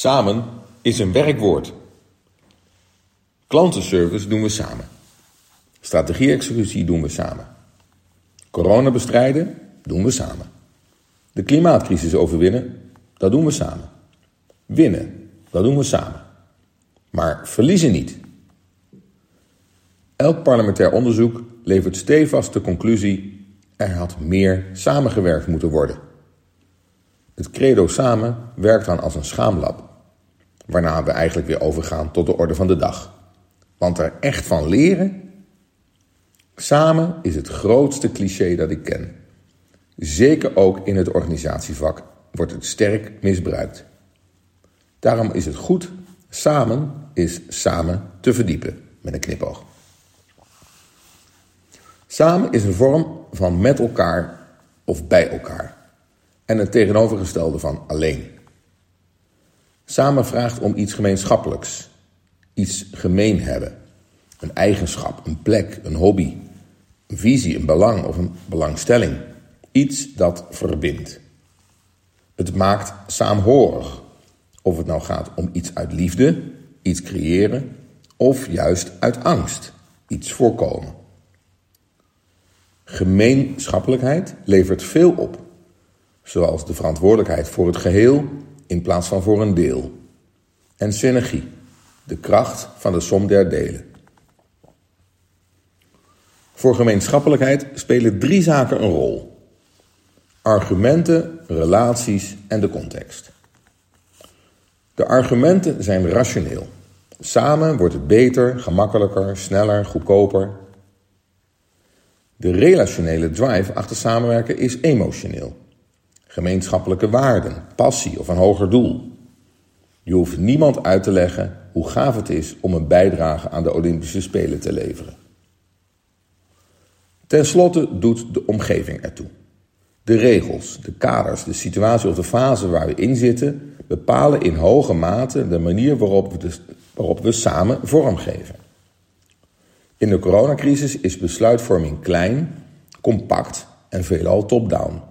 Samen is een werkwoord. Klantenservice doen we samen. Strategie-executie doen we samen. Corona bestrijden doen we samen. De klimaatcrisis overwinnen, dat doen we samen. Winnen, dat doen we samen. Maar verliezen niet. Elk parlementair onderzoek levert stevast de conclusie: er had meer samengewerkt moeten worden. Het credo samen werkt dan als een schaamlab, waarna we eigenlijk weer overgaan tot de orde van de dag. Want er echt van leren? Samen is het grootste cliché dat ik ken. Zeker ook in het organisatievak wordt het sterk misbruikt. Daarom is het goed, samen is samen te verdiepen, met een knipoog. Samen is een vorm van met elkaar of bij elkaar en het tegenovergestelde van alleen. Samen vraagt om iets gemeenschappelijks, iets gemeen hebben. Een eigenschap, een plek, een hobby, een visie, een belang of een belangstelling. Iets dat verbindt. Het maakt saamhorig. Of het nou gaat om iets uit liefde, iets creëren, of juist uit angst, iets voorkomen. Gemeenschappelijkheid levert veel op, zoals de verantwoordelijkheid voor het geheel in plaats van voor een deel. En synergie, de kracht van de som der delen. Voor gemeenschappelijkheid spelen drie zaken een rol: argumenten, relaties en de context. De argumenten zijn rationeel. Samen wordt het beter, gemakkelijker, sneller, goedkoper. De relationele drive achter samenwerken is emotioneel. Gemeenschappelijke waarden, passie of een hoger doel. Je hoeft niemand uit te leggen hoe gaaf het is om een bijdrage aan de Olympische Spelen te leveren. Ten slotte doet de omgeving ertoe. De regels, de kaders, de situatie of de fase waar we in zitten bepalen in hoge mate de manier waarop we, we samen vormgeven. In de coronacrisis is besluitvorming klein, compact en veelal top-down.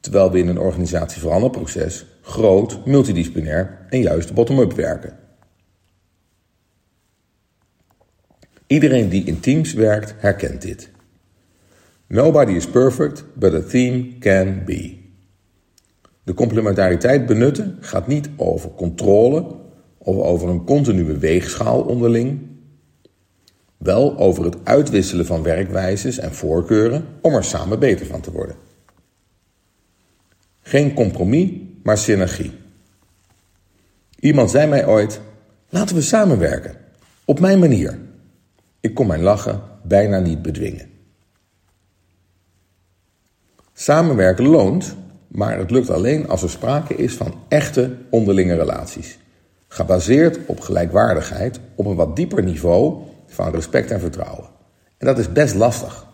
Terwijl we in een organisatieveranderproces groot, multidisciplinair en juist bottom-up werken. Iedereen die in teams werkt herkent dit. Nobody is perfect, but a team can be. De complementariteit benutten gaat niet over controle of over een continue weegschaal onderling. Wel over het uitwisselen van werkwijzes en voorkeuren om er samen beter van te worden. Geen compromis, maar synergie. Iemand zei mij ooit: laten we samenwerken, op mijn manier. Ik kon mijn lachen bijna niet bedwingen. Samenwerken loont, maar het lukt alleen als er sprake is van echte onderlinge relaties. Gebaseerd op gelijkwaardigheid op een wat dieper niveau van respect en vertrouwen. En dat is best lastig.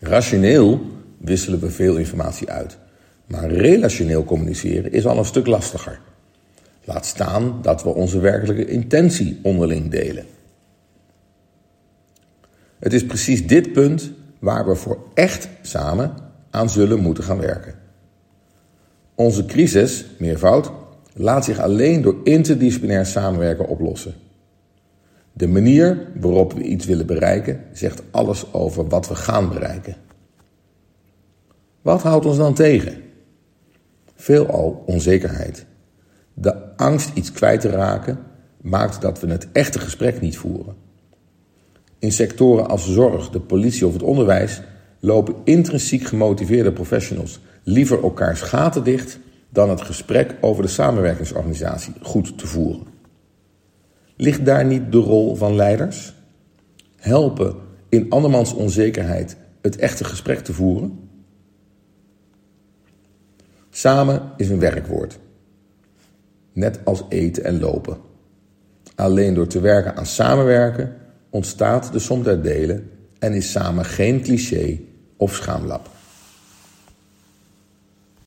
Rationeel wisselen we veel informatie uit. Maar relationeel communiceren is al een stuk lastiger. Laat staan dat we onze werkelijke intentie onderling delen. Het is precies dit punt waar we voor echt samen aan zullen moeten gaan werken. Onze crisis, meervoud, laat zich alleen door interdisciplinair samenwerken oplossen. De manier waarop we iets willen bereiken zegt alles over wat we gaan bereiken. Wat houdt ons dan tegen? Veelal onzekerheid. De angst iets kwijt te raken maakt dat we het echte gesprek niet voeren. In sectoren als zorg, de politie of het onderwijs lopen intrinsiek gemotiveerde professionals liever elkaars gaten dicht dan het gesprek over de samenwerkingsorganisatie goed te voeren. Ligt daar niet de rol van leiders? Helpen in andermans onzekerheid het echte gesprek te voeren? Samen is een werkwoord. Net als eten en lopen. Alleen door te werken aan samenwerken ontstaat de som der delen en is samen geen cliché of schaamlap.